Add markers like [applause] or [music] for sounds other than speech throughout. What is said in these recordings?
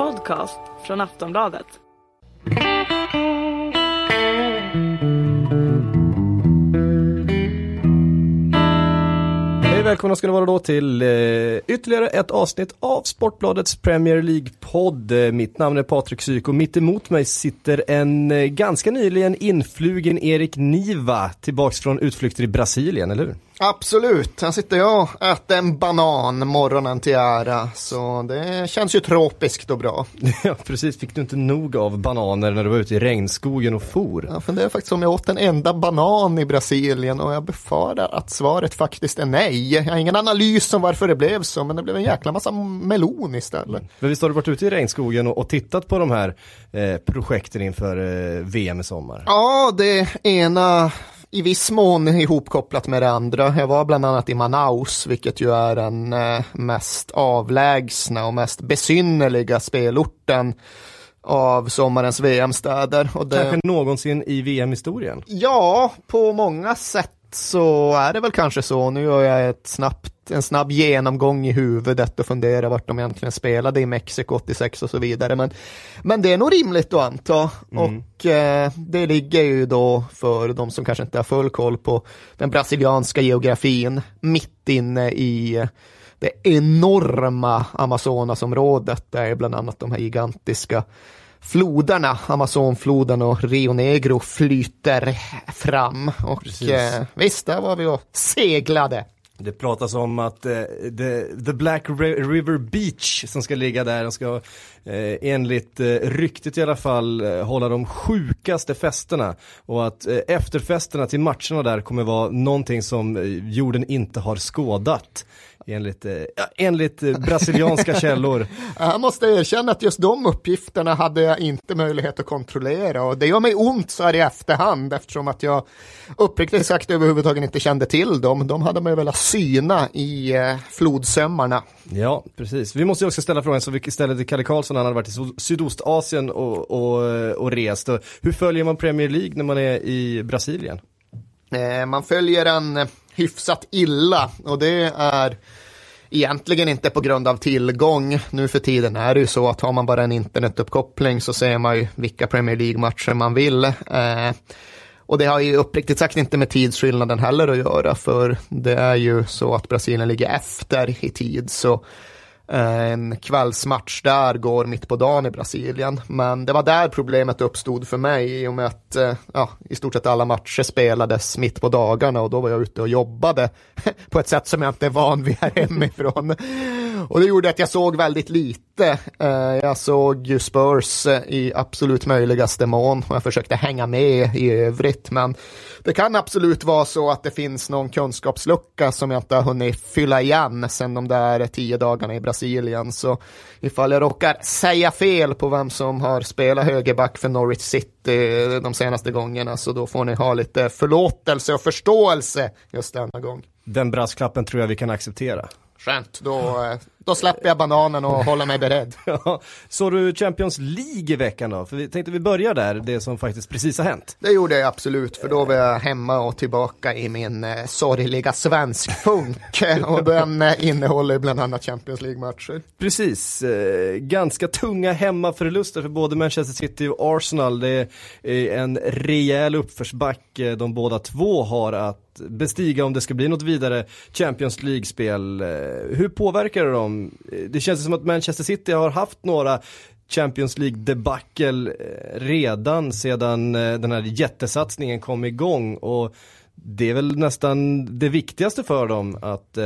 podcast från Aftonbladet. Hej välkomna ska ni vara då till eh, ytterligare ett avsnitt av Sportbladets Premier League-podd. Eh, mitt namn är Patrik Syk och mitt emot mig sitter en eh, ganska nyligen influgen Erik Niva tillbaks från utflykter i Brasilien, eller hur? Absolut, här sitter jag och äter en banan morgonen till ära. Så det känns ju tropiskt och bra. [laughs] Ja, precis. Fick du inte nog av bananer när du var ute i regnskogen och for? Jag funderar faktiskt om jag åt en enda banan i Brasilien och jag befarar att svaret faktiskt är nej. Jag har ingen analys om varför det blev så, men det blev en jäkla massa melon istället. Men visst har du varit ute i regnskogen och, och tittat på de här eh, projekten inför eh, VM i sommar? Ja, det ena i viss mån ihopkopplat med det andra. Jag var bland annat i Manaus, vilket ju är den eh, mest avlägsna och mest besynnerliga spelorten av sommarens VM-städer. Det... Kanske någonsin i VM-historien? Ja, på många sätt så är det väl kanske så. Nu gör jag ett snabbt, en snabb genomgång i huvudet och funderar vart de egentligen spelade i Mexiko 86 och så vidare. Men, men det är nog rimligt att anta. Mm. Och eh, det ligger ju då för de som kanske inte har full koll på den brasilianska geografin mitt inne i det enorma Amazonasområdet där bland annat de här gigantiska floderna, Amazonfloden och Rio Negro flyter fram. Och eh, visst, där var vi och seglade. Det pratas om att eh, the, the, Black River Beach som ska ligga där, ska eh, enligt eh, ryktet i alla fall eh, hålla de sjukaste festerna och att eh, efterfesterna till matcherna där kommer vara någonting som eh, jorden inte har skådat. Enligt, eh, enligt eh, brasilianska [laughs] källor. Jag måste erkänna att just de uppgifterna hade jag inte möjlighet att kontrollera och det gör mig ont så här i efterhand eftersom att jag uppriktigt sagt överhuvudtaget inte kände till dem. De hade man ju velat syna i eh, flodsömmarna. Ja, precis. Vi måste ju också ställa frågan så vi ställer till Kalle Karlsson, han hade varit i Sydostasien och, och, och rest. Hur följer man Premier League när man är i Brasilien? Eh, man följer en hyfsat illa och det är egentligen inte på grund av tillgång. Nu för tiden är det ju så att har man bara en internetuppkoppling så ser man ju vilka Premier League-matcher man vill. Och det har ju uppriktigt sagt inte med tidsskillnaden heller att göra, för det är ju så att Brasilien ligger efter i tid, så eh, en kvällsmatch där går mitt på dagen i Brasilien. Men det var där problemet uppstod för mig i och med att eh, ja, i stort sett alla matcher spelades mitt på dagarna och då var jag ute och jobbade [laughs] på ett sätt som jag inte är van vid här hemifrån. Och det gjorde att jag såg väldigt lite. Eh, jag såg ju Spurs eh, i absolut möjligaste mån och jag försökte hänga med i övrigt. Men det kan absolut vara så att det finns någon kunskapslucka som jag inte har hunnit fylla igen sen de där tio dagarna i Brasilien. Så ifall jag råkar säga fel på vem som har spelat högerback för Norwich City eh, de senaste gångerna så då får ni ha lite förlåtelse och förståelse just denna gång. Den brasklappen tror jag vi kan acceptera. Skönt, då, eh, då släpper jag bananen och [laughs] håller mig beredd. ja, så du Champions League i veckan då? För vi tänkte vi börjar där, det som faktiskt precis har hänt. Det gjorde jag absolut, för då var jag hemma och tillbaka i min eh, sorgliga svenskfunk. [laughs] och den eh, innehåller bland annat Champions League-matcher. Precis, eh, ganska tunga hemmaförluster för både Manchester City och Arsenal. Det är en rejäl uppförsbacke de båda två har att bestiga om det ska bli något vidare Champions League-spel. Eh, hur påverkar det dem? Eh, det känns som att Manchester City har haft några Champions League-debacle eh, redan sedan eh, den här jättesatsningen kom igång och det är väl nästan det viktigaste för dem att,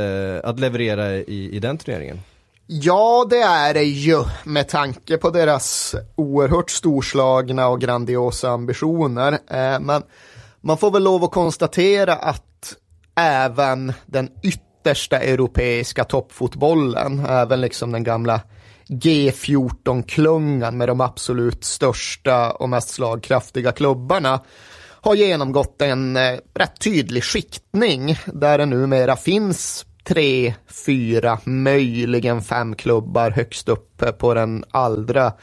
att leverera i, i den turneringen. Ja, det är det ju med tanke på deras oerhört storslagna och grandiosa ambitioner. Men man får väl lov att konstatera att även den yttersta europeiska toppfotbollen, även liksom den gamla G14-klungan med de absolut största och mest slagkraftiga klubbarna har genomgått en eh, rätt tydlig skiktning där det numera finns tre, fyra, möjligen fem klubbar högst upp på den allra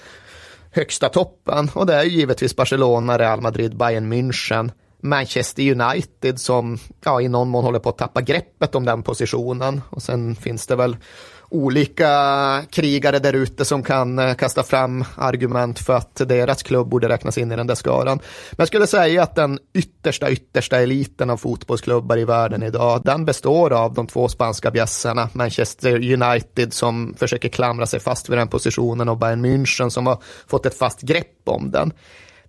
högsta toppen. Och det är givetvis Barcelona, Real Madrid, Bayern München, Manchester United som ja, i någon mån håller på att tappa greppet om den positionen. Och sen finns det väl olika krigare där ute som kan eh, kasta fram argument för att deras klubb borde räknas in i den där skaran. Men jag skulle säga att den yttersta, yttersta eliten av fotbollsklubbar i världen idag, den består av de två spanska bjässarna, Manchester United som försöker klamra sig fast vid den positionen och Bayern München som har fått ett fast grepp om den.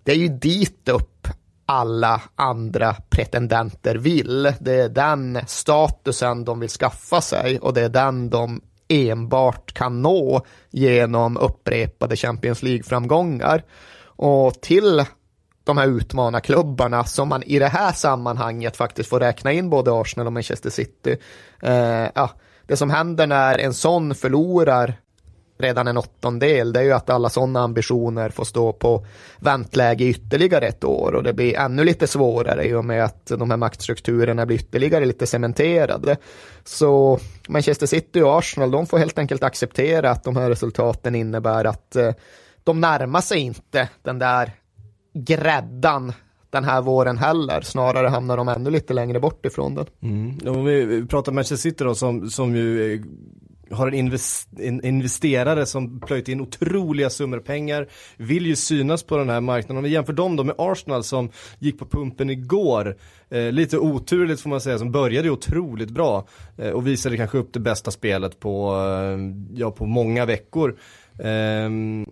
Det är ju dit upp alla andra pretendenter vill. Det är den statusen de vill skaffa sig och det är den de enbart kan nå genom upprepade Champions League-framgångar. Och till de här utmanarklubbarna som man i det här sammanhanget faktiskt får räkna in både Arsenal och Manchester City. Eh, ja, det som händer när en sån förlorar redan en åttondel, det är ju att alla sådana ambitioner får stå på väntläge ytterligare ett år och det blir ännu lite svårare i och med att de här maktstrukturerna blir ytterligare lite cementerade. Så Manchester City och Arsenal, de får helt enkelt acceptera att de här resultaten innebär att eh, de närmar sig inte den där gräddan den här våren heller. Snarare hamnar de ännu lite längre bort ifrån den. Mm. Om vi pratar Manchester City då som, som ju har en, invest, en, investerare som plöjt in otroliga summor pengar, vill ju synas på den här marknaden. Om vi jämför dem då med Arsenal som gick på pumpen igår, eh, lite oturligt får man säga, som började otroligt bra eh, och visade kanske upp det bästa spelet på, eh, ja, på många veckor. Ehm,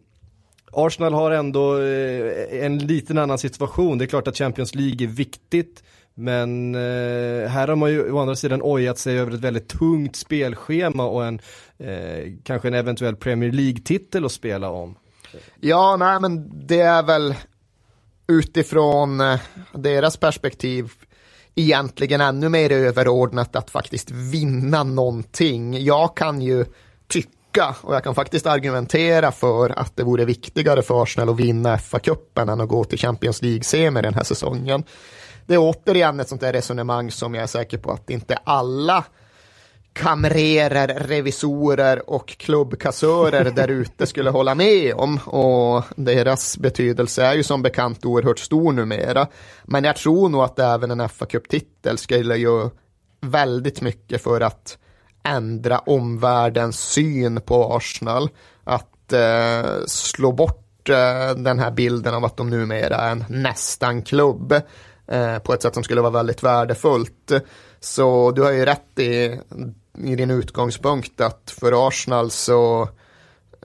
Arsenal har ändå eh, en liten annan situation. Det är klart att Champions League är viktigt. Men eh, här har man ju å andra sidan ojat sig över ett väldigt tungt spelschema och en eh, kanske en eventuell Premier League-titel att spela om. Ja, nej men det är väl utifrån eh, deras perspektiv egentligen ännu mer överordnat att faktiskt vinna någonting. Jag kan ju tycka och jag kan faktiskt argumentera för att det vore viktigare för Arsenal att vinna FA-cupen än att gå till Champions League-semi den här säsongen det är återigen ett sånt där resonemang som jag är säker på att inte alla kamrerer, revisorer och klubbkassörer där ute skulle hålla med om. Och deras betydelse är ju som bekant oerhört stor numera. Men jag tror nog att även en fa Cup-titel skulle ju väldigt mycket för att ändra omvärldens syn på Arsenal. Att eh, slå bort eh, den här bilden av att de numera är en nästan klubb Eh, på ett sätt som skulle vara väldigt värdefullt. Så du har ju rätt i, i din utgångspunkt att för Arsenal så,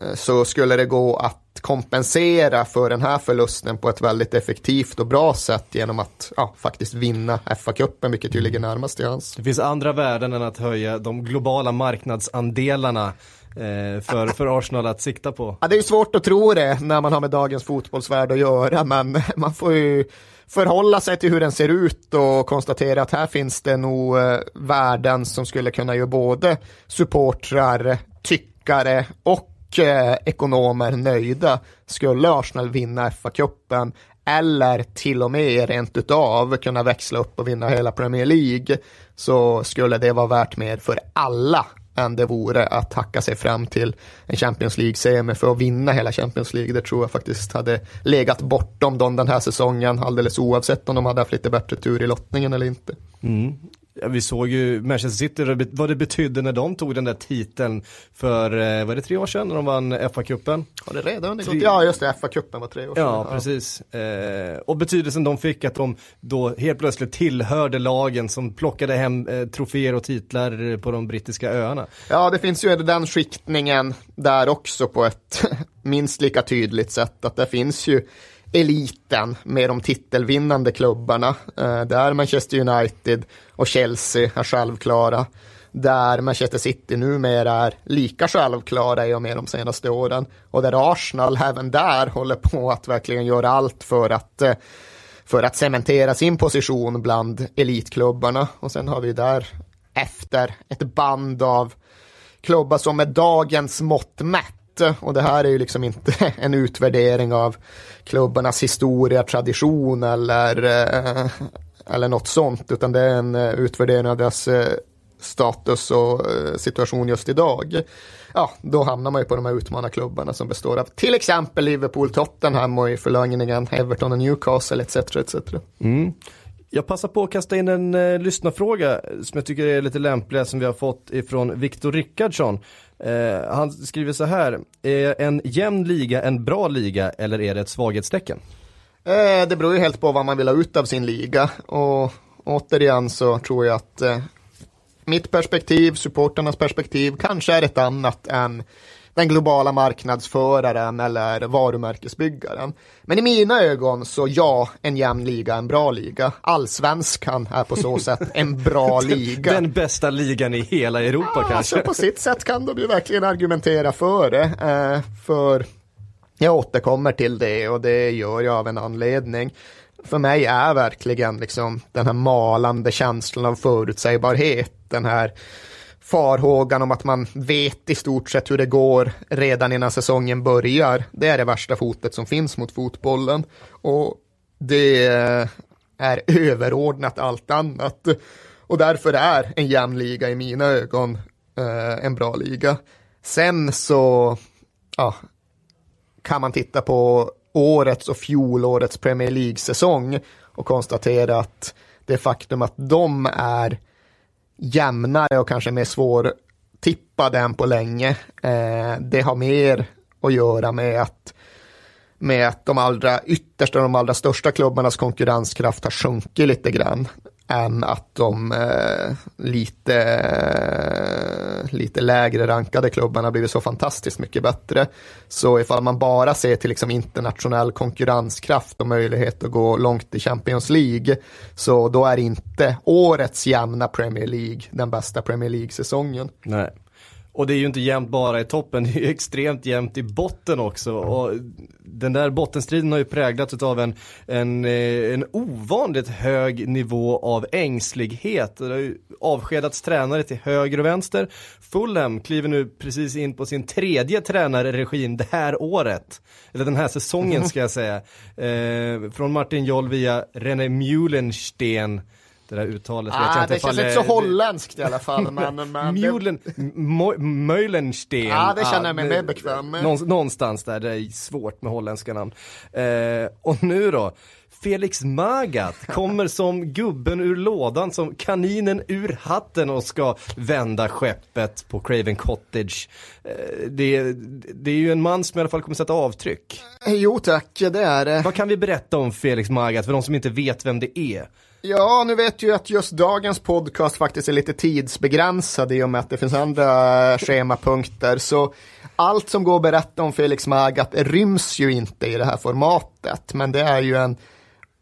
eh, så skulle det gå att kompensera för den här förlusten på ett väldigt effektivt och bra sätt genom att ja, faktiskt vinna FA-cupen, vilket ju ligger närmast i hans. Det finns andra värden än att höja de globala marknadsandelarna eh, för, för Arsenal att sikta på. Ja, det är svårt att tro det när man har med dagens fotbollsvärld att göra, men [laughs] man får ju förhålla sig till hur den ser ut och konstatera att här finns det nog eh, värden som skulle kunna göra både supportrar, tyckare och eh, ekonomer nöjda. Skulle Arsenal vinna FA-cupen eller till och med rent utav kunna växla upp och vinna hela Premier League så skulle det vara värt mer för alla än det vore att hacka sig fram till en Champions League-semi för att vinna hela Champions League. Det tror jag faktiskt hade legat bortom dem den här säsongen alldeles oavsett om de hade haft lite bättre tur i lottningen eller inte. Mm. Vi såg ju Manchester City, vad det betydde när de tog den där titeln för, eh, var det tre år sedan när de vann FA-cupen? Har det redan gått? Ja, just det, FA-cupen var tre år sedan. Ja, precis. Eh, och betydelsen de fick att de då helt plötsligt tillhörde lagen som plockade hem eh, troféer och titlar på de brittiska öarna. Ja, det finns ju den skiktningen där också på ett [laughs] minst lika tydligt sätt, att det finns ju eliten med de titelvinnande klubbarna. Eh, där Manchester United och Chelsea är självklara. Där Manchester City numera är lika självklara i och med de senaste åren. Och där Arsenal även där håller på att verkligen göra allt för att eh, för att cementera sin position bland elitklubbarna. Och sen har vi där efter ett band av klubbar som med dagens mått mätt och det här är ju liksom inte [laughs] en utvärdering av klubbarnas historia, tradition eller, eh, eller något sånt, utan det är en eh, utvärdering av deras eh, status och situation just idag. Ja, då hamnar man ju på de här utmanarklubbarna som består av till exempel Liverpool, Tottenham och i förlängningen Everton och Newcastle etc. etc. Mm. Jag passar på att kasta in en eh, lyssnarfråga som jag tycker är lite lämplig som vi har fått ifrån Viktor Rickardsson. Eh, han skriver så här, är en jämn liga en bra liga eller är det ett svaghetstecken? Eh, det beror ju helt på vad man vill ha ut av sin liga och återigen så tror jag att eh, mitt perspektiv, supporternas perspektiv kanske är ett annat än den globala marknadsföraren eller varumärkesbyggaren. Men i mina ögon så ja, en jämn liga en bra liga. Allsvenskan är på så sätt en bra [laughs] liga. Den bästa ligan i hela Europa ja, kanske? Alltså på sitt sätt kan de ju verkligen argumentera för det. Eh, för jag återkommer till det och det gör jag av en anledning. För mig är verkligen liksom den här malande känslan av förutsägbarhet, den här farhågan om att man vet i stort sett hur det går redan innan säsongen börjar. Det är det värsta fotet som finns mot fotbollen. Och det är överordnat allt annat. Och därför är en jämn liga i mina ögon eh, en bra liga. Sen så ja, kan man titta på årets och fjolårets Premier League-säsong och konstatera att det faktum att de är jämnare och kanske mer svårtippade än på länge. Eh, det har mer att göra med att med att de allra yttersta och de allra största klubbarnas konkurrenskraft har sjunkit lite grann än att de eh, lite, eh, lite lägre rankade klubbarna blivit så fantastiskt mycket bättre. Så ifall man bara ser till liksom internationell konkurrenskraft och möjlighet att gå långt i Champions League så då är inte årets jämna Premier League den bästa Premier League-säsongen. Nej. Och det är ju inte jämnt bara i toppen, [laughs] det är ju extremt jämnt i botten också. Och den där bottenstriden har ju präglats av en, en, eh, en ovanligt hög nivå av ängslighet. Det har ju avskedats tränare till höger och vänster. Fulham kliver nu precis in på sin tredje tränarregim det här året. Eller den här säsongen ska jag säga. [laughs] Eh, från Martin Joll via René Mulensten det där uttalet ah, jag inte Det känns inte så holländskt i alla fall. Men, [laughs] men Mulen, Meulensten. Ja, det känner jag mig mer bekväm med. Någonstans där, det är svårt med holländska namn. Eh, och nu då? Felix Magath kommer som gubben ur lådan, som kaninen ur hatten och ska vända skeppet på Craven Cottage. Eh, det, det är ju en man som i alla fall kommer sätta avtryck. Jo tack, det är det. Vad kan vi berätta om Felix Magath för de som inte vet vem det är? Ja, nu vet ju att just dagens podcast faktiskt är lite tidsbegränsad i och med att det finns andra schemapunkter. Så allt som går att berätta om Felix Magath ryms ju inte i det här formatet. Men det är ju en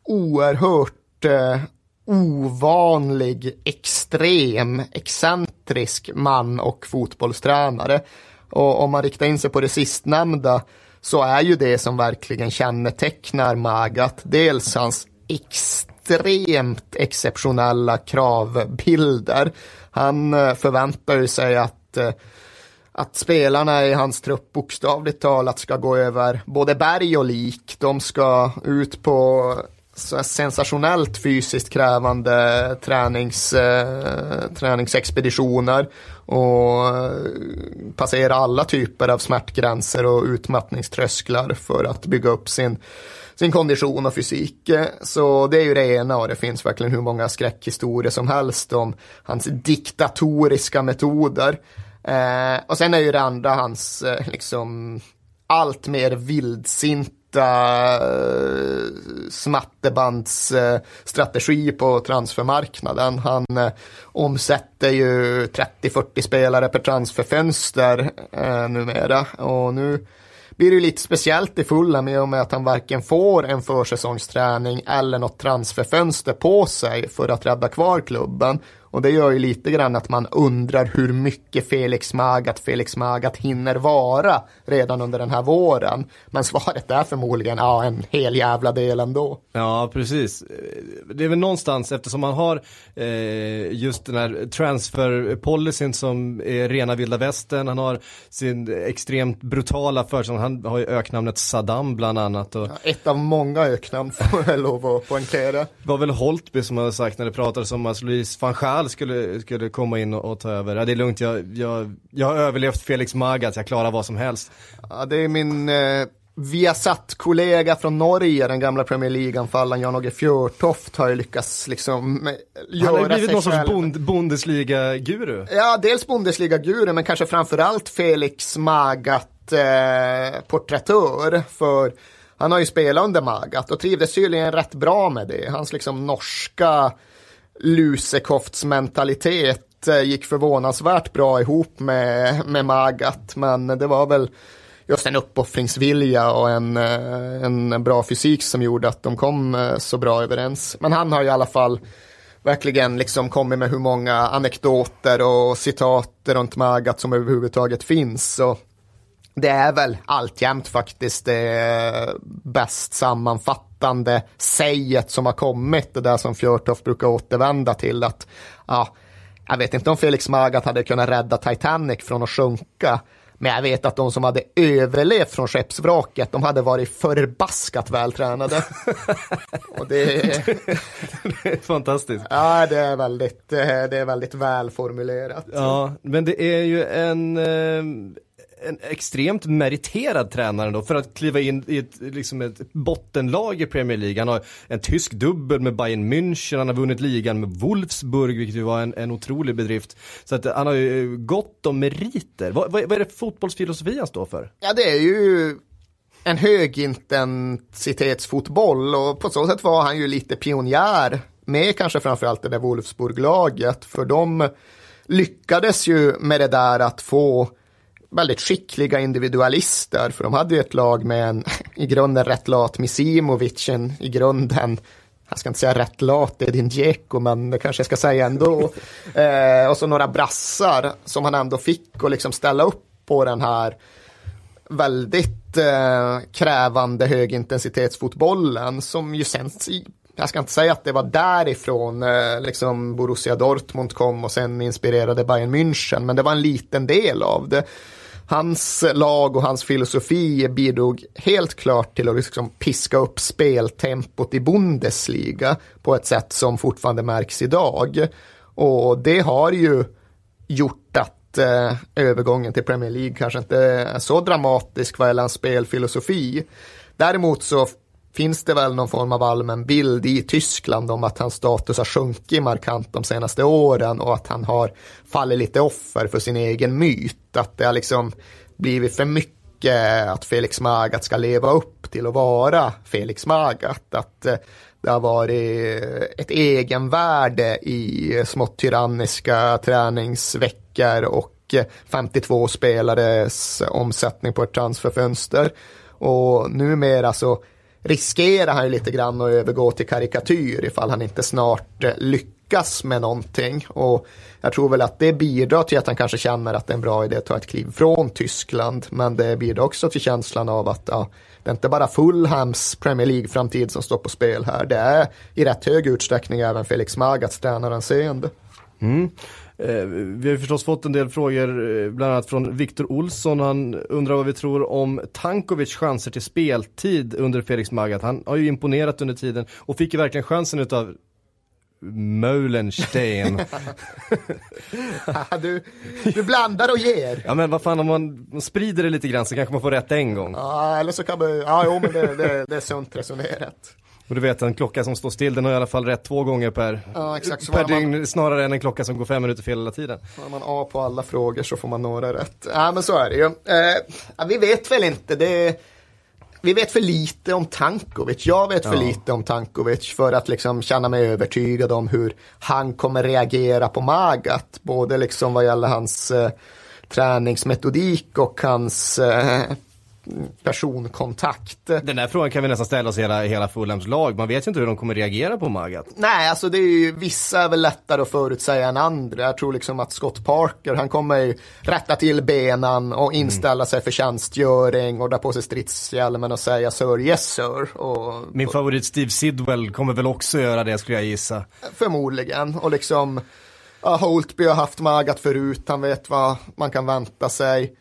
oerhört eh, ovanlig, extrem, excentrisk man och fotbollstränare. Och om man riktar in sig på det sistnämnda så är ju det som verkligen kännetecknar Magath dels hans extremt exceptionella kravbilder. Han eh, förväntar sig att eh, att spelarna i hans trupp bokstavligt talat ska gå över både berg och lik. De ska ut på eh, sensationellt fysiskt krävande tränings, eh, träningsexpeditioner och passera alla typer av smärtgränser och utmattningströsklar för att bygga upp sin, sin kondition och fysik. Eh, så det är ju det ena och det finns verkligen hur många skräckhistorier som helst om hans diktatoriska metoder. Eh, och sen är ju det andra hans eh, liksom allt mer vildsinta eh, smattebandsstrategi på transfermarknaden. Han eh, omsätter ju 30-40 spelare per transferfönster eh, numera och nu blir det ju lite speciellt i Fulham i och med att han varken får en försäsongsträning eller något transferfönster på sig för att rädda kvar klubben. Och det gör ju lite grann att man undrar hur mycket Felix Magath Felix Magath hinner vara redan under den här våren. Men svaret är förmodligen ja, en hel jävla del ändå. Ja, precis. Det är väl någonstans eftersom man har eh, just den här transferpolicyn som är rena vilda västern. Han har sin extremt brutala försäsong. Han har ju öknamnet Saddam bland annat. Och... Ja, ett av många öknamn får jag lov att poängtera. Det var väl Holtby som hade sagt när det pratades om att Louise van Gaal skulle, skulle komma in och, och ta över. Ja, det är lugnt, jag, jag, jag har överlevt Felix Magath, jag klarar vad som helst. Ja, det är min eh, vi har satt kollega från Norge, den gamla Premier League-anfallaren Jan-Åge Fjörtoft har ju lyckats liksom göra Han har ju blivit någon sorts själv. bond, Bundesliga-guru. Ja, dels Bundesliga-guru, men kanske framförallt Felix Magath eh. För han har ju spelat under Magath och trivdes tydligen rätt bra med det. Hans liksom norska lusekoftsmentalitet eh, gick förvånansvärt bra ihop med, med Magath. Men det var väl just en uppoffringsvilja och en, eh, en bra fysik som gjorde att de kom eh, så bra överens. Men han har i alla fall verkligen liksom kommit med hur många anekdoter och citat runt Magath som överhuvudtaget finns. Och det är väl alltjämt faktiskt det bäst sammanfattande säget som har kommit. Det där som Fjörtoft brukar återvända till att ja, jag vet inte om Felix Magath hade kunnat rädda Titanic från att sjunka. Men jag vet att de som hade överlevt från skeppsvraket, de hade varit förbaskat vältränade. [laughs] Och det, Det är fantastiskt. ja, det är väldigt, det är väldigt välformulerat. Ja, men det är ju en, eh, en extremt meriterad tränare då för att kliva in i ett, liksom ett bottenlag i Premier League. Han har en tysk dubbel med Bayern München, han har vunnit ligan med Wolfsburg, vilket ju var en, en otrolig bedrift. Så att han har ju eh, gott om meriter. Vad, vad, vad är det fotbollsfilosofi han står för? Ja, det är ju en högintensitetsfotboll och på så sätt var han ju lite pionjär med kanske framförallt det där Wolfsburg-laget för de lyckades ju med det där att få väldigt skickliga individualister för de hade ju ett lag med en [laughs] i grunden rätt lat Misimovic, en i grunden jag ska inte säga rätt lat, det är din Dzeko, men det kanske jag ska säga ändå. [laughs] Eh, och så några brassar som han ändå fick att liksom ställa upp på den här väldigt eh, krävande högintensitetsfotbollen som ju sen, jag ska inte säga att det var därifrån eh, liksom Borussia Dortmund kom och sen inspirerade Bayern München, men det var en liten del av det. Hans lag och hans filosofi bidrog helt klart till att liksom piska upp speltempot i Bundesliga på ett sätt som fortfarande märks idag. Och det har ju gjort att eh, övergången till Premier League kanske inte är så dramatisk vad gäller hans spelfilosofi. Däremot så finns det väl någon form av allmän bild i Tyskland om att hans status har sjunkit markant de senaste åren och att han har fallit lite offer för sin egen myt. Att det har liksom blivit för mycket att Felix Magath ska leva upp till att vara Felix Magath. Att eh, det har varit ett egenvärde i smått tyranniska träningsveckor och 52 spelares omsättning på ett transferfönster. Och numera så riskerar han ju lite grann att övergå till karikatyr ifall han inte snart eh, lyckas med någonting. Och jag tror väl att det bidrar till att han kanske känner att det är en bra idé att ta ett kliv från Tyskland. Men det bidrar också till känslan av att ja, det är inte bara Fulhams Premier League-framtid som står på spel här. Det är i rätt hög utsträckning även Felix Magaths tränaranseende. Mm. Eh, vi har förstås fått en del frågor, eh, bland annat från Viktor Olsson. Han undrar vad vi tror om Tankovic chanser till speltid under Felix Magath. Han har ju imponerat under tiden och fick ju verkligen chansen utav Meulenstein. [laughs] du, du blandar och ger. ja men vad fan om man, man sprider det lite grann så kanske man får rätt en gång. Ja, eller så kan man, ja jo men det, det, det är sunt resonerat. Och du vet en klocka som står still den har i alla fall rätt två gånger per, Ja, exakt. Per har man- dygn snarare än en klocka som går fem minuter fel hela tiden. Har man A på alla frågor så får man några rätt. Ja, men så är det ju. Eh, vi vet väl inte. Det, vi vet för lite om Tankovic. Jag vet för Ja. lite om Tankovic för att liksom känna mig övertygad om hur han kommer reagera på Magat. Både liksom vad gäller hans eh, träningsmetodik och hans eh, personkontakt. Den där frågan kan vi nästan ställa oss hela, hela Fulhams lag. Man vet ju inte hur de kommer reagera på Magath. Nej, alltså det är ju, vissa är väl lättare att förutsäga än andra. Jag tror liksom att Scott Parker, han kommer ju rätta till benen och inställa sig för tjänstgöring och dra på sig stridshjälmen och säga sir, yes sir. Och Min favorit Steve Sidwell kommer väl också göra det skulle jag gissa. förmodligen. Och liksom, Holtby har haft Magat förut, han vet vad man kan vänta sig.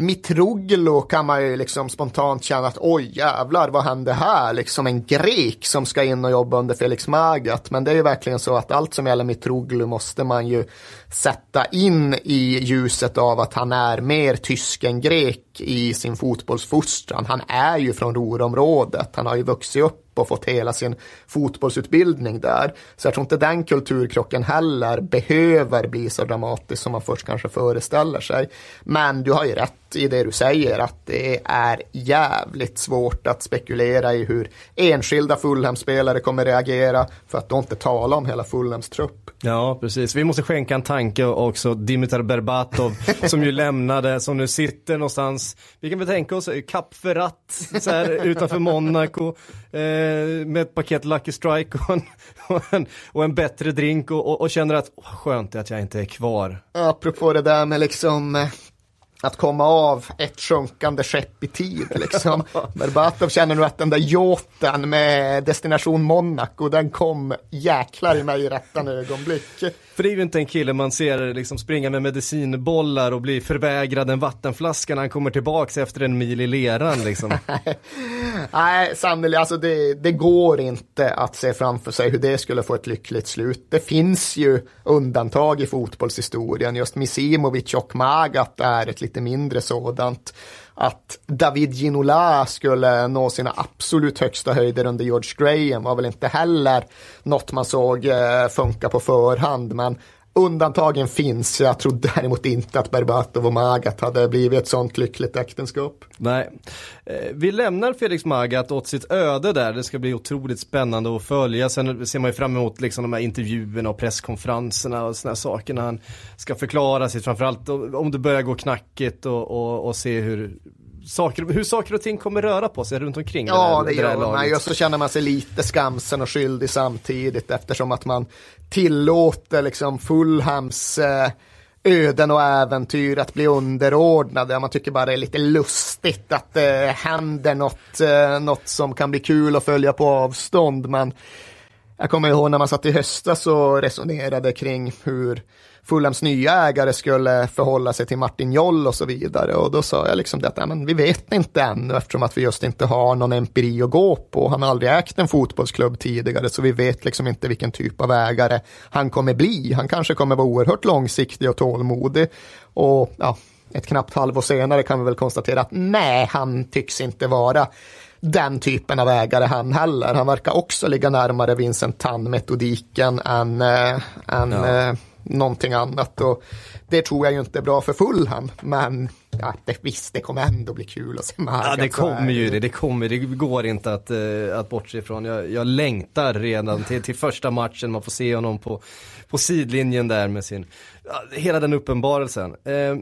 Mitroglou kan man ju liksom spontant känna att oj jävlar vad hände här? Liksom en grek som ska in och jobba under Felix Magath. Men det är ju verkligen så att allt som gäller Mitroglou måste man ju sätta in i ljuset av att han är mer tysk än grek i sin fotbollsfostran. Han är ju från Ruhrområdet. Han har ju vuxit upp och fått hela sin fotbollsutbildning där. Så jag tror inte den kulturkrocken heller behöver bli så dramatisk som man först kanske föreställer sig. Men du har ju rätt i det du säger att det är jävligt svårt att spekulera i hur enskilda Fulham-spelare kommer reagera för att då inte tala om hela Fulhams trupp. Ja, precis. Vi måste skänka en tanke också Dimitar Berbatov [laughs] som ju lämnade, som nu sitter någonstans, vi kan väl tänka oss så här, utanför Monaco eh, med ett paket Lucky Strike och en, [laughs] och en, och en bättre drink och, och, och känner att oh, skönt att jag inte är kvar. Apropå det där med liksom eh, att komma av ett sjunkande skepp i tid. Liksom. [laughs] Berbatov känner nu att den där yachten med destination Monaco, den kom jäklar i mig i rättan ögonblick. För det är ju inte en kille man ser liksom springa med medicinbollar och bli förvägrad en vattenflaska när han kommer tillbaks efter en mil i leran liksom. [laughs] Nej, sannolikt, alltså det, det går inte att se framför sig hur det skulle få ett lyckligt slut. Det finns ju undantag i fotbollshistorien, just Misimovic och Magat är ett lite mindre sådant. Att David Ginola skulle nå sina absolut högsta höjder under George Graham var väl inte heller något man såg eh, funka på förhand. Men undantagen finns. Jag tror däremot inte att Berbatov och Magat hade blivit ett sånt lyckligt äktenskap. Nej. Eh, vi lämnar Felix Magat åt sitt öde där. Det ska bli otroligt spännande att följa. Sen ser man ju fram emot liksom de här intervjuerna och presskonferenserna och sådana saker när han ska förklara sig. Framförallt om det börjar gå knackigt och, och, och se hur saker, hur saker och ting kommer röra på sig runt omkring Ja, det, det gör man. Och så känner man sig lite skamsen och skyldig samtidigt eftersom att man tillåter liksom Fulhams eh, öden och äventyr att bli underordnade. Man tycker bara det är lite lustigt att det eh, händer något, eh, något som kan bli kul att följa på avstånd. Men jag kommer ihåg när man satt i höstas och resonerade kring hur Fulhams nya ägare skulle förhålla sig till Martin Joll och så vidare. Och då sa jag liksom det att men vi vet inte ännu eftersom att vi just inte har någon empiri att gå på. Han har aldrig ägt en fotbollsklubb tidigare så vi vet liksom inte vilken typ av ägare han kommer bli. Han kanske kommer vara oerhört långsiktig och tålmodig. Och ja, ett knappt halvår senare kan vi väl konstatera att nej, han tycks inte vara den typen av ägare han heller. Han verkar också ligga närmare Vincent Tan-metodiken än, äh, än ja. äh, någonting annat. Och det tror jag ju inte är bra för Fulham, men ja, det, visst, det kommer ändå bli kul att se Marga. Ja, det kommer ju det, det kommer, det går inte att, uh, att bortse ifrån. Jag, jag längtar redan till, till första matchen, man får se honom på, på sidlinjen där med sin, hela den uppenbarelsen. Uh,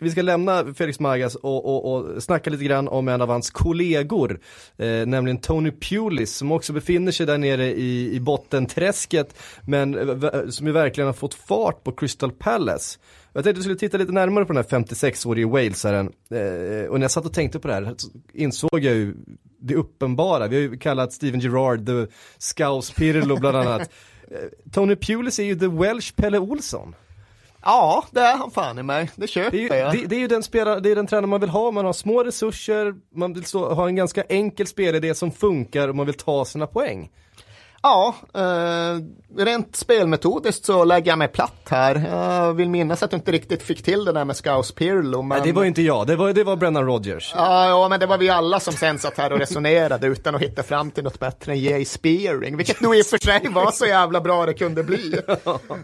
vi ska lämna Felix Magath och, och, och snacka lite grann om en av hans kollegor, eh, nämligen Tony Pulis som också befinner sig där nere i, i bottenträsket men eh, som ju verkligen har fått fart på Crystal Palace. Jag tänkte att vi skulle titta lite närmare på den här 56-årige walesaren eh, och när jag satt och tänkte på det här insåg jag ju det uppenbara. Vi har ju kallat Steven Gerrard the Scouse Pirlo bland annat. [laughs] Eh, Tony Pulis är ju the Welsh Pelle Olsson. Ja, det är han fan i mig. Det köper det är, jag. Det, det, är ju den spelare, det är den tränare man vill ha. Man har små resurser, man vill ha en ganska enkel spelidé som funkar och man vill ta sina poäng. Ja, eh, rent spelmetodiskt så lägger jag mig platt här. Jag vill minnas att du inte riktigt fick till det där med Scouse Pirlo. Men... Nej, det var inte jag, det var, det var Brennan Rodgers. Ja, ja, men det var vi alla som sen satt här och resonerade utan att hitta fram till något bättre än Jay Spearing, vilket nog i och för sig var så jävla bra det kunde bli.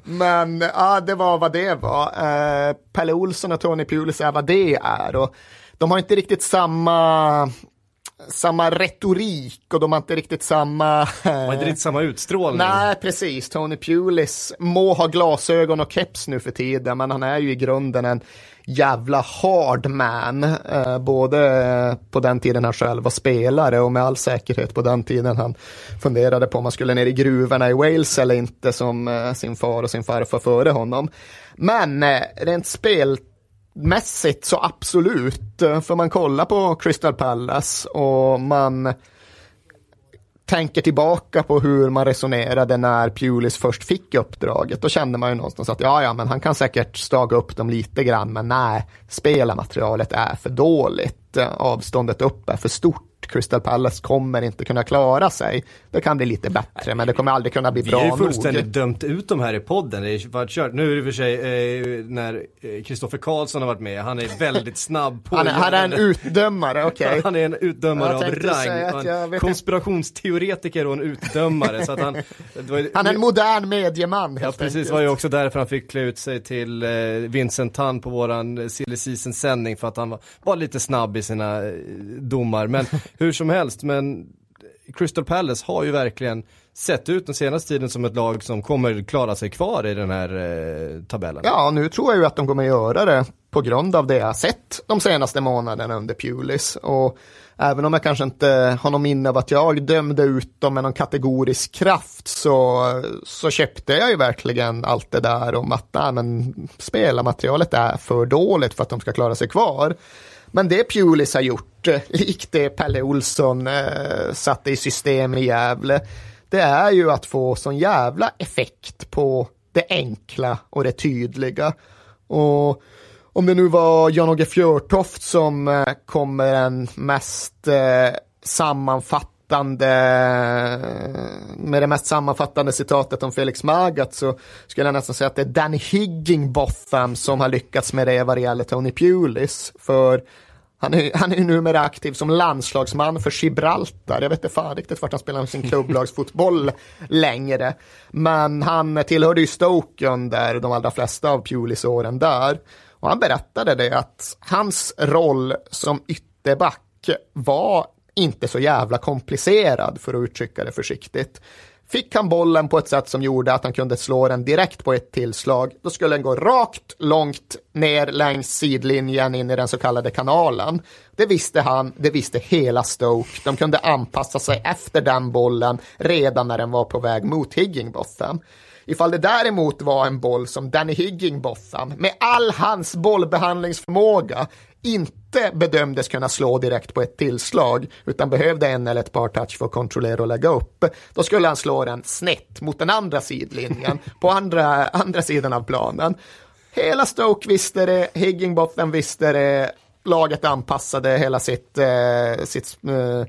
Men ja, det var vad det var. Eh, Pelle Olsson och Tony Pulis är vad det är. Och de har inte riktigt samma samma retorik och de har inte riktigt samma... De har inte riktigt samma utstrålning. Nej, precis. Tony Pulis må ha glasögon och keps nu för tiden, men han är ju i grunden en jävla hard man. Eh, både på den tiden han själv var spelare och med all säkerhet på den tiden han funderade på om han skulle ner i gruvorna i Wales eller inte som eh, sin far och sin farfar före honom. Men eh, rent spel mässigt så absolut, eh, för man kollar på Crystal Palace och man tänker tillbaka på hur man resonerade när Pulis först fick uppdraget, då kände man ju någonstans att ja, ja, men han kan säkert staga upp dem lite grann, men nej, spelarmaterialet är för dåligt, eh, avståndet upp är för stort. Crystal Palace kommer inte kunna klara sig. Det kan bli lite bättre, men det kommer aldrig kunna bli bra nog. Vi har ju fullständigt nog. dömt ut dem här i podden. Det är varit kört. Nu är det för sig eh, när Kristoffer Karlsson har varit med. Han är väldigt snabb på [laughs] Han är, [laughs] han är en utdömare, okej. Okay. Han är en utdömare av rang. En konspirationsteoretiker och en utdömare. så att han, var, han är en modern medieman. Ja, precis. Var ju också därför han fick klä ut sig till eh, Vincent Tan på våran silly season sändning för att han var, var lite snabb i sina eh, domar. Men hur som helst, men Crystal Palace har ju verkligen sett ut den senaste tiden som ett lag som kommer klara sig kvar i den här eh, tabellen. Ja, nu tror jag ju att de kommer göra det på grund av det jag sett de senaste månaderna under Pulis. Och även om jag kanske inte har någon minne av att jag dömde ut dem med någon kategorisk kraft så, så köpte jag ju verkligen allt det där om att nej, men spelarmaterialet är för dåligt för att de ska klara sig kvar. Men det Pulis har gjort, eh, likt det Pelle Olsson eh, satte i system i Gävle, det är ju att få sån jävla effekt på det enkla och det tydliga. Och om det nu var Jan-Åge Fjörtoft som eh, kom med den mest eh, sammanfattande med det mest sammanfattande citatet om Felix Magath så skulle jag nästan säga att det är Danny Higginbotham som har lyckats med det vad det gäller Tony Pulis. För han är, han är numera aktiv som landslagsman för Gibraltar. Jag vet inte fan riktigt vart han spelar sin [laughs] klubblagsfotboll längre. Men han tillhörde ju Stoke under de allra flesta av Pulis åren där. Och han berättade det att hans roll som ytterback var inte så jävla komplicerad för att uttrycka det försiktigt. Fick han bollen på ett sätt som gjorde att han kunde slå den direkt på ett tillslag, då skulle den gå rakt långt ner längs sidlinjen in i den så kallade kanalen. Det visste han, det visste hela Stoke. De kunde anpassa sig efter den bollen redan när den var på väg mot Higginbotham. Ifall det däremot var en boll som Danny Higginbotham med all hans bollbehandlingsförmåga inte bedömdes kunna slå direkt på ett tillslag utan behövde en eller ett par touch för att kontrollera och lägga upp. Då skulle han slå den snett mot den andra sidlinjen [laughs] på andra, andra sidan av planen. Hela Stoke visste det, Higginbotham visste det, laget anpassade hela sitt, eh, sitt eh,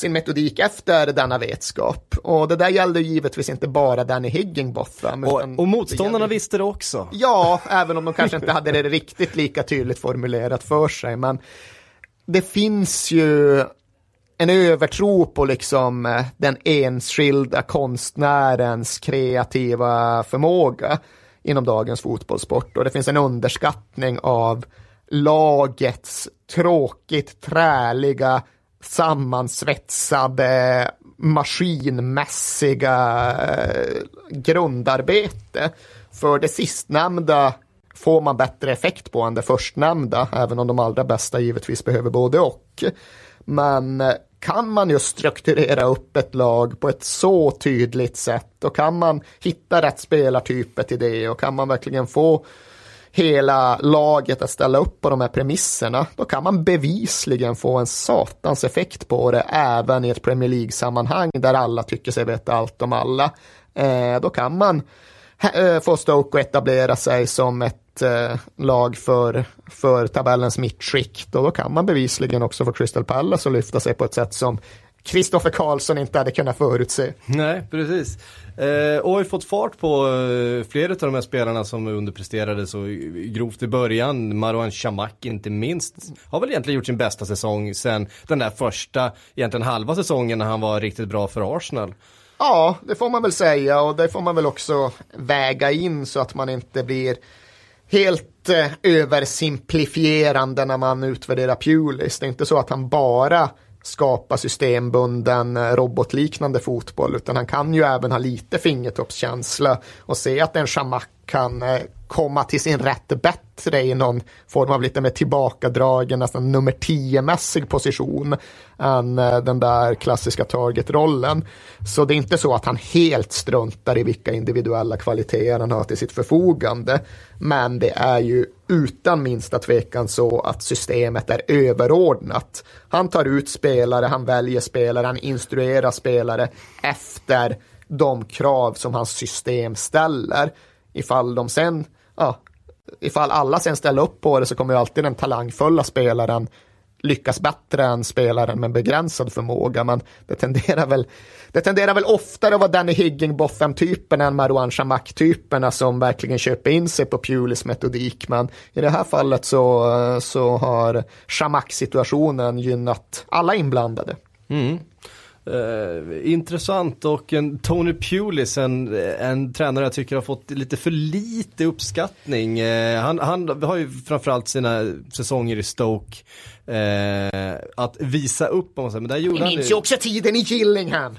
sin metodik efter denna vetskap. Och det där gällde givetvis inte bara Danny Higginbotham. Och, och motståndarna gällde... visste det också. Ja, även om de kanske inte hade det riktigt lika tydligt formulerat för sig. Men det finns ju en övertro på liksom eh, den enskilda konstnärens kreativa förmåga inom dagens fotbollssport och det finns en underskattning av lagets tråkigt träliga sammansvetsade maskinmässiga eh, grundarbete. För det sistnämnda får man bättre effekt på än det förstnämnda, även om de allra bästa givetvis behöver både och. Men eh, kan man just strukturera upp ett lag på ett så tydligt sätt, och kan man hitta rätt spelartyper till det och kan man verkligen få hela laget att ställa upp på de här premisserna, då kan man bevisligen få en satans effekt på det även i ett Premier League-sammanhang där alla tycker sig veta allt om alla. Eh, då kan man eh, få Stoke att etablera sig som ett eh, lag för, för tabellens mittskikt och då kan man bevisligen också få Crystal Palace att lyfta sig på ett sätt som Kristoffer Karlsson inte hade kunnat förutse. Nej, precis. Eh, och har ju fått fart på eh, flera av de här spelarna som underpresterade så grovt i början. Marwan Shamak inte minst. Har väl egentligen gjort sin bästa säsong sen den där första, egentligen halva säsongen när han var riktigt bra för Arsenal. Ja, det får man väl säga och det får man väl också väga in så att man inte blir helt eh, översimplifierande när man utvärderar Pulis. Det är inte så att han bara skapa systembunden eh, robotliknande fotboll utan han kan ju även ha lite fingertoppskänsla och se att en Shamak kan eh, komma till sin rätt bättre i någon form av lite mer tillbakadragen, nästan nummer 10-mässig position än eh, den där klassiska target-rollen. Så det är inte så att han helt struntar i vilka individuella kvaliteter han har till sitt förfogande. Men det är ju utan minsta tvekan så att systemet är överordnat. Han tar ut spelare, han väljer spelare, han instruerar spelare efter de krav som hans system ställer. Ifall de sen, ja, ifall alla sen ställer upp på det så kommer ju alltid den talangfulla spelaren lyckas bättre än spelaren med begränsad förmåga. Men det tenderar väl, det tenderar väl oftare att vara Danny Higginbotham-typen än Marouane Chamakh-typerna som verkligen köper in sig på Pulis metodik. Men i det här fallet så, så har Chamakh-situationen gynnat alla inblandade. Mm. Uh, intressant och en Tony Pulis, en, en tränare jag tycker har fått lite för lite uppskattning. Uh, han, han har ju framförallt sina säsonger i Stoke uh, att visa upp om man säger, men där gjorde Vi minns ju också tiden i Gillingham. [laughs]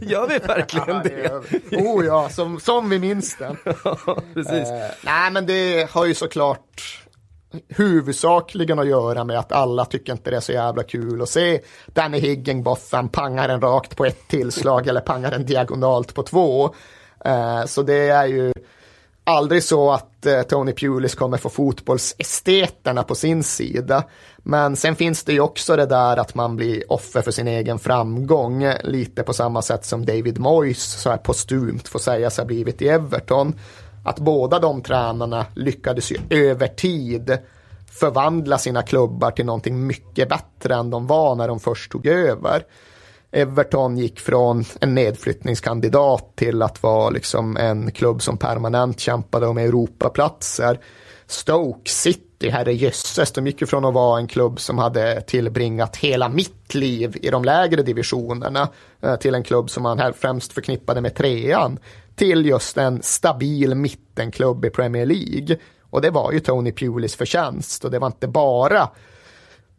gör vi verkligen ja, det? det oh ja, som, som vi minns den. [laughs] precis. nej men det har ju såklart huvudsakligen att göra med att alla tycker inte det är så jävla kul att se Danny Higginbotham pangar den rakt på ett tillslag eller pangar den diagonalt på två. Eh, så det är ju aldrig så att eh, Tony Pulis kommer få fotbollsesteterna på sin sida. Men sen finns det ju också det där att man blir offer för sin egen framgång, lite på samma sätt som David Moyes så här postumt får säga sig ha blivit i Everton att båda de tränarna lyckades ju över tid förvandla sina klubbar till någonting mycket bättre än de var när de först tog över. Everton gick från en nedflyttningskandidat till att vara liksom en klubb som permanent kämpade om Europaplatser. Stoke City, herrejösses, de gick ju från att vara en klubb som hade tillbringat hela mitt liv i de lägre divisionerna eh, till en klubb som man här främst förknippade med trean till just en stabil mittenklubb i Premier League. Och det var ju Tony Pulis förtjänst och det var inte bara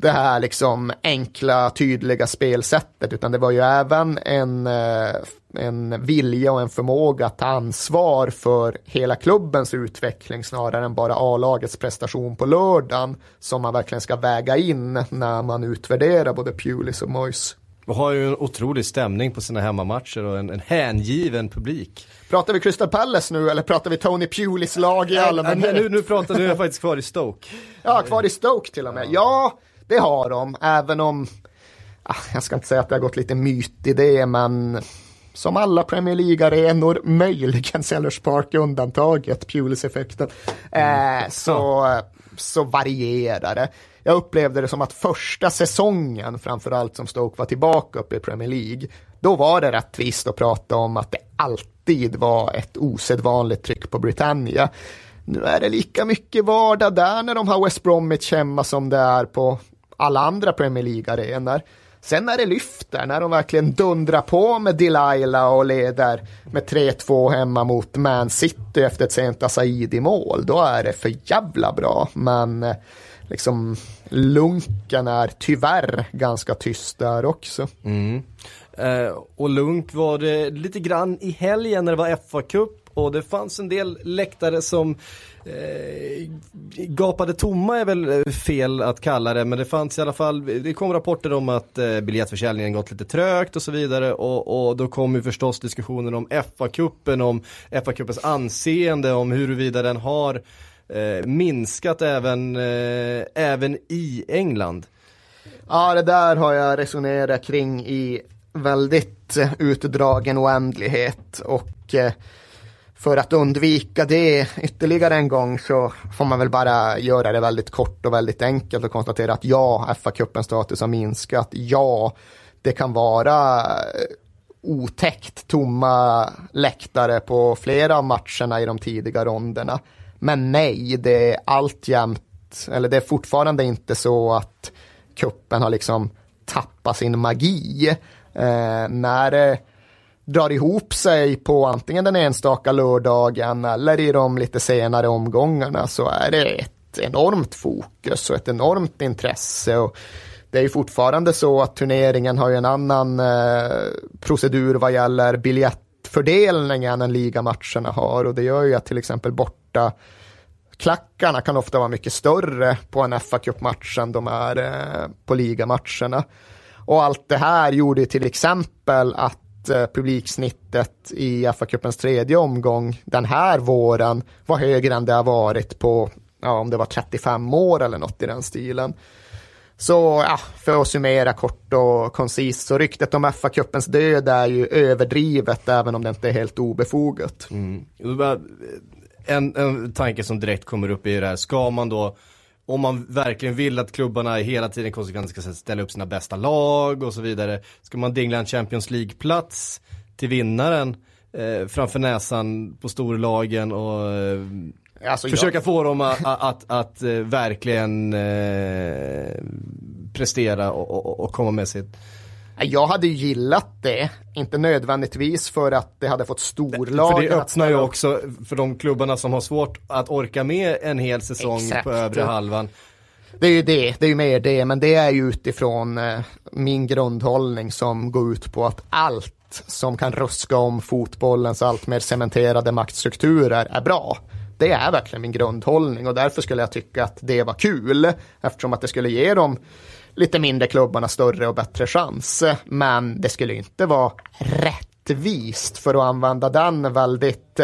det här liksom enkla, tydliga spelsättet, utan det var ju även en, eh, en vilja och en förmåga att ta ansvar för hela klubbens utveckling snarare än bara A-lagets prestation på lördagen som man verkligen ska väga in när man utvärderar både Pulis och Moyes. Och har ju en otrolig stämning på sina hemmamatcher och en, en hängiven publik. Pratar vi Crystal Palace nu eller pratar vi Tony Pulis lag i allmänhet? Nu, nu pratar jag faktiskt kvar i Stoke. Ja, kvar i Stoke till och med. Ja, det har de, även om ah, jag ska inte säga att det har gått lite myt i det, men som alla Premier League-arenor, möjligen Sellers Park undantaget, Pulis-effekten, eh, så, så varierar det. Jag upplevde det som att första säsongen, framförallt som Stoke var tillbaka uppe i Premier League, då var det rättvist att prata om att det alltid var ett osedvanligt tryck på Britannia. Nu är det lika mycket vardag där när de har West Bromwich hemma som det är på alla andra Premier League-arenor. Sen när det lyfter, när de verkligen dundrar på med Delilah och leder med 3-2 hemma mot Man City efter ett sent Asaid i mål, då är det för jävla bra. Men eh, liksom lunken är tyvärr ganska tyst där också. Mm. Eh, och lunk var det lite grann i helgen när det var FA-cup och det fanns en del läktare som eh, gapade tomma är väl eh, fel att kalla det. Men det fanns i alla fall, det kom rapporter om att eh, biljettförsäljningen gått lite trögt och så vidare. Och, och då kom ju förstås diskussionen om FA-cupen, om FA-cupens anseende, om huruvida den har eh, minskat även, eh, även i England. Ja, det där har jag resonerat kring i väldigt eh, utdragen oändlighet. Och eh, för att undvika det ytterligare en gång så får man väl bara göra det väldigt kort och väldigt enkelt och konstatera att ja, FA-cupens status har minskat. Ja, det kan vara eh, otäckt tomma läktare på flera av matcherna i de tidiga ronderna. Men nej, det är alltjämt, eller det är fortfarande inte så att kuppen har liksom tappat sin magi. Eh, när eh, drar ihop sig på antingen den enstaka lördagen eller i de lite senare omgångarna så är det ett enormt fokus och ett enormt intresse. Och det är ju fortfarande så att turneringen har ju en annan eh, procedur vad gäller biljettfördelningen än ligamatcherna har och det gör ju att till exempel borta klackarna kan ofta vara mycket större på en fa Cup-match än de är eh, på ligamatcherna. Och allt det här gjorde till exempel att Eh, publiksnittet i FA-cupens tredje omgång den här våren var högre än det har varit på, ja, om det var 35 år eller något i den stilen. Så ja, för att summera kort och koncist, så ryktet om FA-cupens död är ju överdrivet även om det inte är helt obefogat. Mm. En, en tanke som direkt kommer upp i det här, ska man då om man verkligen vill att klubbarna hela tiden konsekvent ska ställa upp sina bästa lag och så vidare. Ska man dingla en Champions League-plats till vinnaren eh, framför näsan på storlagen och eh, alltså, försöka jag... få dem att, att, att, att eh, verkligen eh, prestera och, och, och komma med sitt jag hade ju gillat det, inte nödvändigtvis för att det hade fått storlag. För det öppnar ju också för de klubbarna som har svårt att orka med en hel säsong Exakt. på övre halvan. Det är ju det, det är ju mer det, men det är ju utifrån eh, min grundhållning som går ut på att allt som kan ruska om fotbollens allt mer cementerade maktstrukturer är bra. Det är verkligen min grundhållning och därför skulle jag tycka att det var kul eftersom att det skulle ge dem lite mindre klubbarna större och bättre chans. Men det skulle inte vara rättvist för att använda den väldigt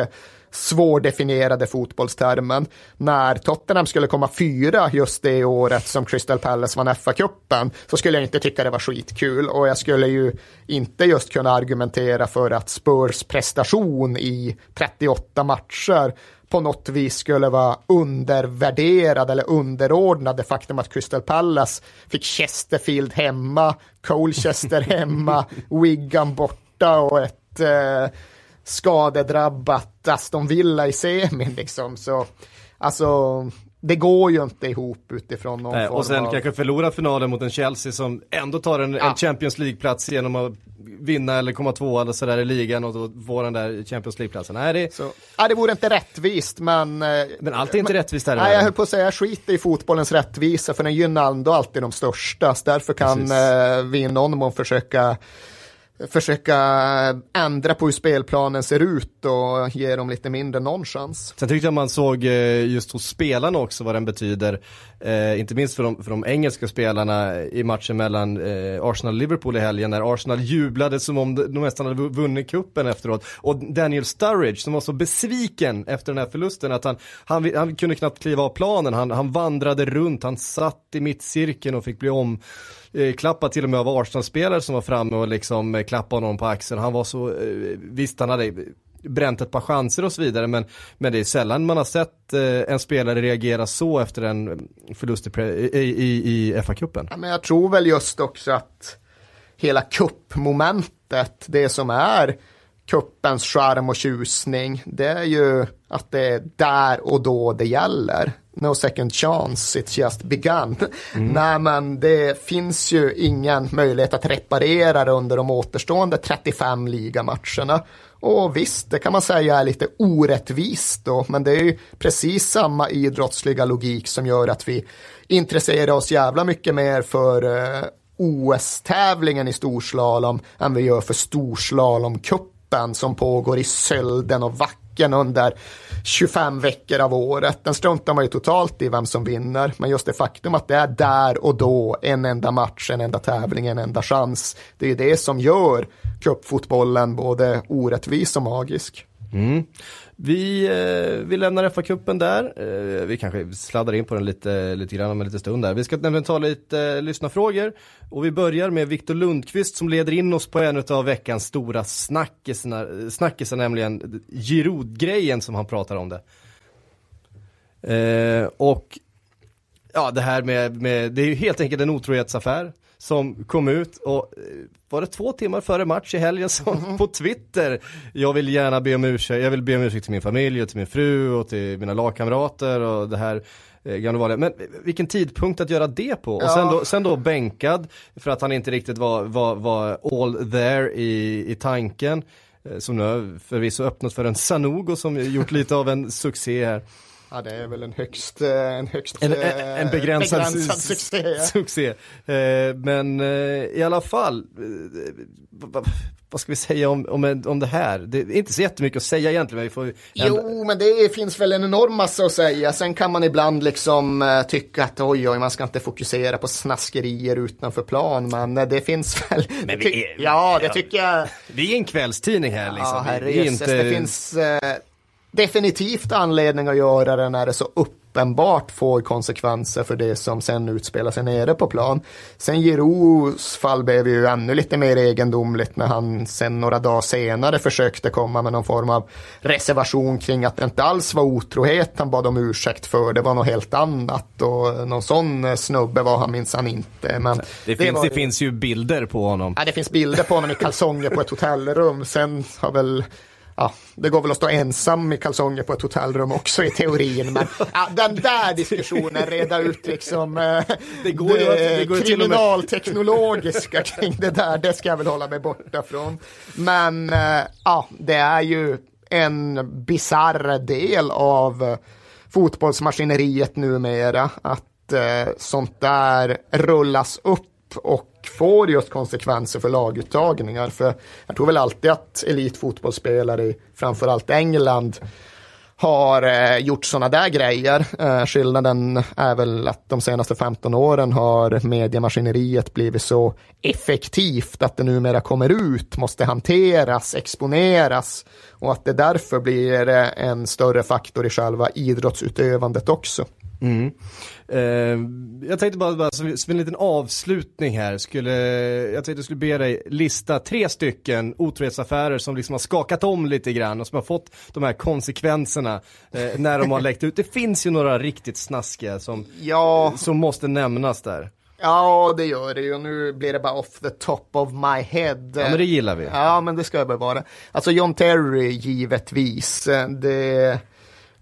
svårdefinierade fotbollstermen. När Tottenham skulle komma fyra just det året som Crystal Palace vann FA-cupen så skulle jag inte tycka det var skitkul och jag skulle ju inte just kunna argumentera för att Spurs prestation i 38 matcher på något vis skulle vara undervärderad eller underordnad det faktum att Crystal Palace fick Chesterfield hemma, Colchester [laughs] hemma, Wigan borta och ett eh, skadedrabbat Aston Villa i semin liksom. Så alltså det går ju inte ihop utifrån någon Nej, form Och sen av... kanske förlora finalen mot en Chelsea som ändå tar en, ja. en Champions League-plats genom att vinna eller komma två eller sådär i ligan och då få den där Champions League-platsen. Nej, det... Så, ja, det vore inte rättvist men... Eh, men allt är inte men, rättvist här Nej, jag höll på att säga skit i fotbollens rättvisa för den gynnar ändå alltid de största. Därför kan eh, vi i någon mån försöka försöka ändra på hur spelplanen ser ut och ge dem lite mindre nonchans. Sen tyckte jag man såg eh, just hos spelarna också vad den betyder. Eh, inte minst för de, för de engelska spelarna i matchen mellan eh, Arsenal och Liverpool i helgen när Arsenal jublade som om de nästan hade vunnit kuppen efteråt. Och Daniel Sturridge som var så besviken efter den här förlusten att han, han, han kunde knappt kliva av planen. Han, han vandrade runt, han satt i mittcirkeln och fick bli om eh, till och med av Arsenal-spelare som var framme och liksom eh, klappade honom på axeln. Han var så, eh, visst han hade bränt ett par chanser och så vidare men, men det är sällan man har sett eh, en spelare reagera så efter en förlust i, i, i, i FA-cupen. Ja, men jag tror väl just också att hela kuppmomentet, det som är kuppens charm och tjusning, det är ju att det är där och då det gäller no second chance, it's just begun. Mm. Nej men det finns ju ingen möjlighet att reparera det under de återstående 35 ligamatcherna. Och visst, det kan man säga är lite orättvist då, men det är ju precis samma idrottsliga logik som gör att vi intresserar oss jävla mycket mer för eh, OS-tävlingen i storslalom än vi gör för storslalomcupen som pågår i Sölden och Vacken stycken under 25 veckor av året. Den struntar man ju totalt i vem som vinner, men just det faktum att det är där och då en enda match, en enda tävling, en enda chans. Det är ju det som gör cupfotbollen både orättvis och magisk. Mm. Vi, eh, vi lämnar FA-cupen där. Eh, vi kanske sladdar in på den lite, lite grann om en liten stund där. Vi ska nämligen ta lite eh, lyssnarfrågor. Och vi börjar med Viktor Lundqvist som leder in oss på en av veckans stora snackisar, snackisar nämligen Giroud-grejen som han pratar om det. Eh, och ja, det här med, med, det är ju helt enkelt en otrohetsaffär som kom ut och eh, var det två timmar före match i helgen som mm. på Twitter, jag vill gärna be om ursäkt, jag vill be om ursäkt till min familj och till min fru och till mina lagkamrater och det här eh, gamla vanliga. Men vilken tidpunkt att göra det på? Ja. Och sen då, sen då bänkad för att han inte riktigt var, var, var all there i, i tanken. Eh, som nu förvisso öppnat för en Sanogo som gjort lite av en succé här. Ja, det är väl en högst, eh, en högst en, en eh, begränsad, begränsad succé. succé. Eh, men i alla fall, vad ska vi säga om, om, om det här? Det är inte så jättemycket att säga egentligen. Vi får jo, men det finns väl en enorm massa att säga. Sen kan man ibland liksom tycka att oj, oj, man ska inte fokusera på snaskerier utanför plan. Men det finns väl. Men vi är, ja, det tycker jag. Vi är en kvällstidning här liksom. Ja, herre, inte... Det finns definitivt anledning att göra det när det så uppenbart får konsekvenser för det som sen utspelar sig nere på plan. Sen Giroux fall blev ju ännu lite mer egendomligt när han sen några dagar senare försökte komma med någon form av reservation kring att det inte alls var otrohet han bad om ursäkt för, det var något helt annat och någon sån snubbe var han minsann inte. Men det, det, finns, var... det finns ju bilder på honom. Ja, det finns bilder på honom i kalsonger på ett hotellrum. Sen har väl ja, det går väl att stå ensam i kalsonger på ett hotellrum också i teorin. Men ja, den där diskussionen, reda ut liksom eh, det, går det, det går kriminalteknologiska kring det där, det ska jag väl hålla mig borta från. Men eh, ja, det är ju en bizarr del av fotbollsmaskineriet numera att eh, sånt där rullas upp och får just konsekvenser för laguttagningar. För jag tror väl alltid att elitfotbollsspelare i framförallt England har eh, gjort sådana där grejer. Eh, skillnaden är väl att de senaste 15 åren har mediemaskineriet blivit så effektivt att det numera kommer ut, måste hanteras, exponeras och att det därför blir eh, en större faktor i själva idrottsutövandet också. Mm. Eh, jag tänkte bara, bara som, som, en liten avslutning här, skulle, jag tänkte jag skulle be dig lista tre stycken otrohetsaffärer som liksom har skakat om lite grann och som har fått de här konsekvenserna eh, när de har läckt ut. Det finns ju några riktigt snaskiga som, ja. som måste nämnas där. Ja, det gör det ju. Nu blir det bara off the top of my head. Ja, men det gillar vi. Ja, men det ska väl vara. Alltså John Terry, givetvis. Det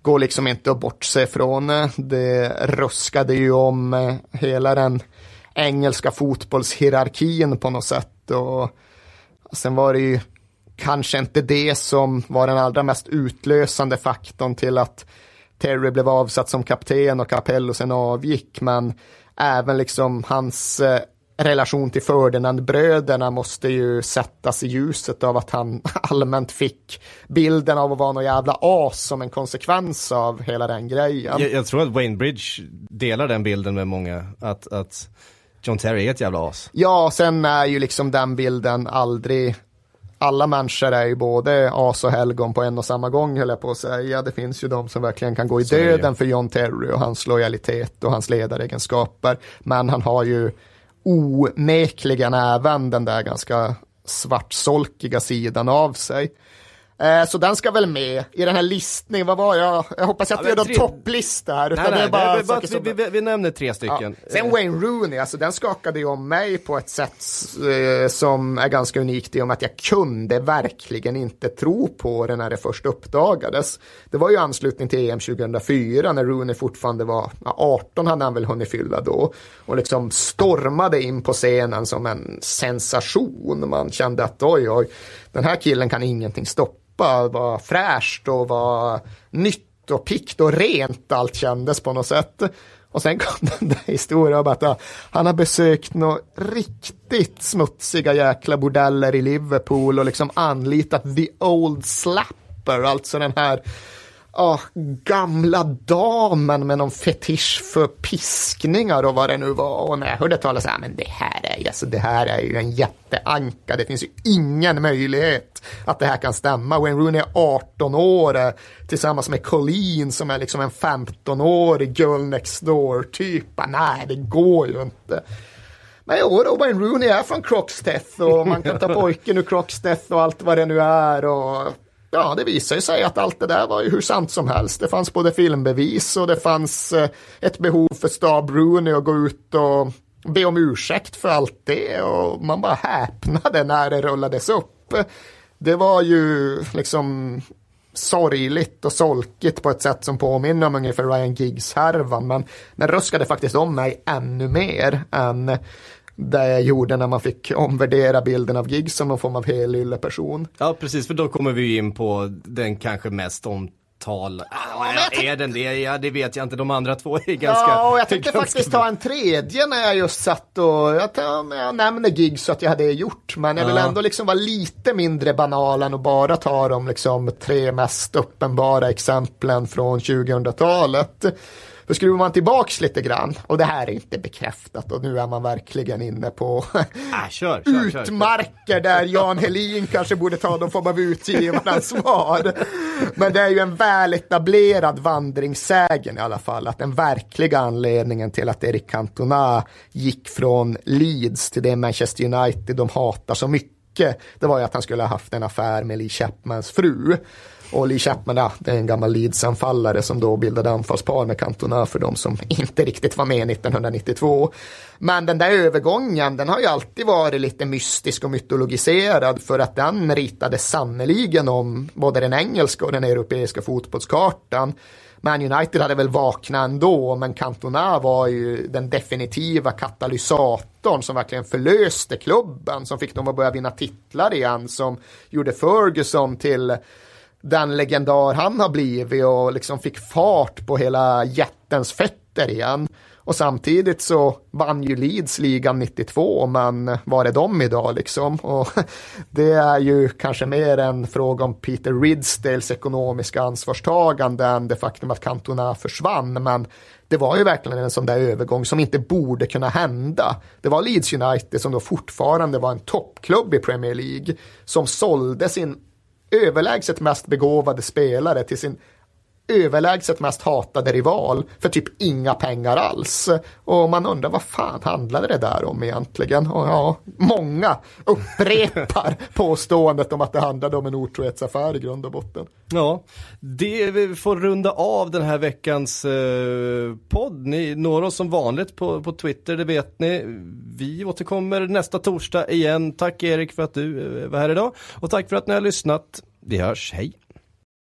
går liksom inte att bortse från. Det ruskade ju om eh, hela den engelska fotbollshierarkin på något sätt. Och sen var det ju kanske inte det som var den allra mest utlösande faktorn till att Terry blev avsatt som kapten och Capello sen avgick, men även liksom hans eh, relation till Ferdinand-bröderna måste ju sättas i ljuset av att han [laughs] allmänt fick bilden av att vara någon jävla as som en konsekvens av hela den grejen. Jag, jag tror att Wayne Bridge delar den bilden med många, att, att John Terry är ett jävla as. Ja, sen är ju liksom den bilden aldrig alla människor är ju både as och helgon på en och samma gång höll jag på att säga. Det finns ju de som verkligen kan gå i döden för John Terry och hans lojalitet och hans ledaregenskaper. Men han har ju onekligen även den där ganska svartsolkiga sidan av sig. Eh, så den ska väl med i den här listningen. Vad var jag? Jag hoppas att ja, jag gör en topplista här. Utan nej, nej, det är bara det är bara vi, vi, vi, nämner tre stycken. Ja. Sen Wayne Rooney, alltså den skakade ju om mig på ett sätt eh, som är ganska unikt i och med att jag kunde verkligen inte tro på det när det först uppdagades. Det var ju anslutning till EM 2004 när Rooney fortfarande var, ja, 18 hade han väl hunnit fylla då. Och liksom stormade in på scenen som en sensation. Man kände att oj, oj, den här killen kan ingenting stoppa vad var fräscht och var nytt och pikt och rent allt kändes på något sätt. Och sen kom [laughs] den där historien om att han har besökt några riktigt smutsiga jäkla bordeller i Liverpool och liksom anlitat the old slapper, alltså den här oh, gamla damen med någon fetisch för piskningar och vad det nu var. Och när jag hörde talas om men det här är ju, alltså, det här är ju en jätteanka. Det finns ju ingen möjlighet att det här kan stämma. Wayne Rooney är 18 år eh, tillsammans med Colleen som är liksom en 15-årig girl next door typ. Nej, det går ju inte. Men jo, då, Wayne Rooney är från Croxteth och man kan ta [laughs] pojken ur Croxteth och allt vad det nu är. Och ja, det visade sig att allt det där var ju hur sant som helst. Det fanns både filmbevis och det fanns eh, ett behov för Star Bruni att gå ut och be om ursäkt för allt det och man bara häpnade när det rullades upp. Det var ju liksom sorgligt och solkigt på ett sätt som påminner om ungefär Ryan Giggs-härvan men den röskade faktiskt om mig ännu mer än det jag gjorde när man fick omvärdera bilden av Giggs som någon form av helylle person. Ja, precis, för då kommer vi in på den kanske mest om tal. Ja, är den det? Ja, det vet jag inte. De andra två är ganska Ja, och jag tänkte faktiskt ta en tredje när jag just satt och jag, jag nämner gig så att jag hade gjort. Men jag vill ändå liksom vara lite mindre banal än att bara ta de liksom tre mest uppenbara exemplen från 2000-talet. För skruvar man tillbaks lite grann, och det här är inte bekräftat och nu är man verkligen inne på äh, kör, kör, utmarker där Jan Helin kanske borde ta någon form av utgivaransvar. Men det är ju en väl etablerad vandringssägen i alla fall, att den verkliga anledningen till att Eric Cantona gick från Leeds till det Manchester United de hatar så mycket, det var ju att han skulle ha haft en affär med Lee Chapmans fru. Och Lee Chapman, ja, det är en gammal Leeds-anfallare som då bildade anfallspar med Cantona för de som [laughs] inte riktigt var med 1992. Men den där övergången, den har ju alltid varit lite mystisk och mytologiserad för att den ritade sannoliken om både den engelska och den europeiska fotbollskartan. Man United hade väl vaknat ändå, men Cantona var ju den definitiva katalysatorn som verkligen förlöste klubben, som fick dem att börja vinna titlar igen, som gjorde Ferguson till den legendar han har blivit och liksom fick fart på hela jättens fötter igen. Och samtidigt så vann ju Leeds ligan 92, men var är de idag liksom? Och [laughs] det är ju kanske mer en fråga om Peter Ridsdales ekonomiska ansvarstagande än det faktum att Cantona försvann, men det var ju verkligen en sån där övergång som inte borde kunna hända. Det var Leeds United som då fortfarande var en toppklubb i Premier League som sålde sin överlägset mest begåvade spelare till sin överlägset mest hatade rival för typ inga pengar alls. Och man undrar vad fan handlade det där om egentligen? Och ja, många upprepar [laughs] påståendet om att det handlade om en otrohetsaffär i grund och botten. Ja, det får runda av den här veckans eh, podd. Ni når oss som vanligt på, på Twitter, det vet ni. Vi återkommer nästa torsdag igen. Tack Erik för att du eh, var här idag och tack för att ni har lyssnat. Vi hörs, hej!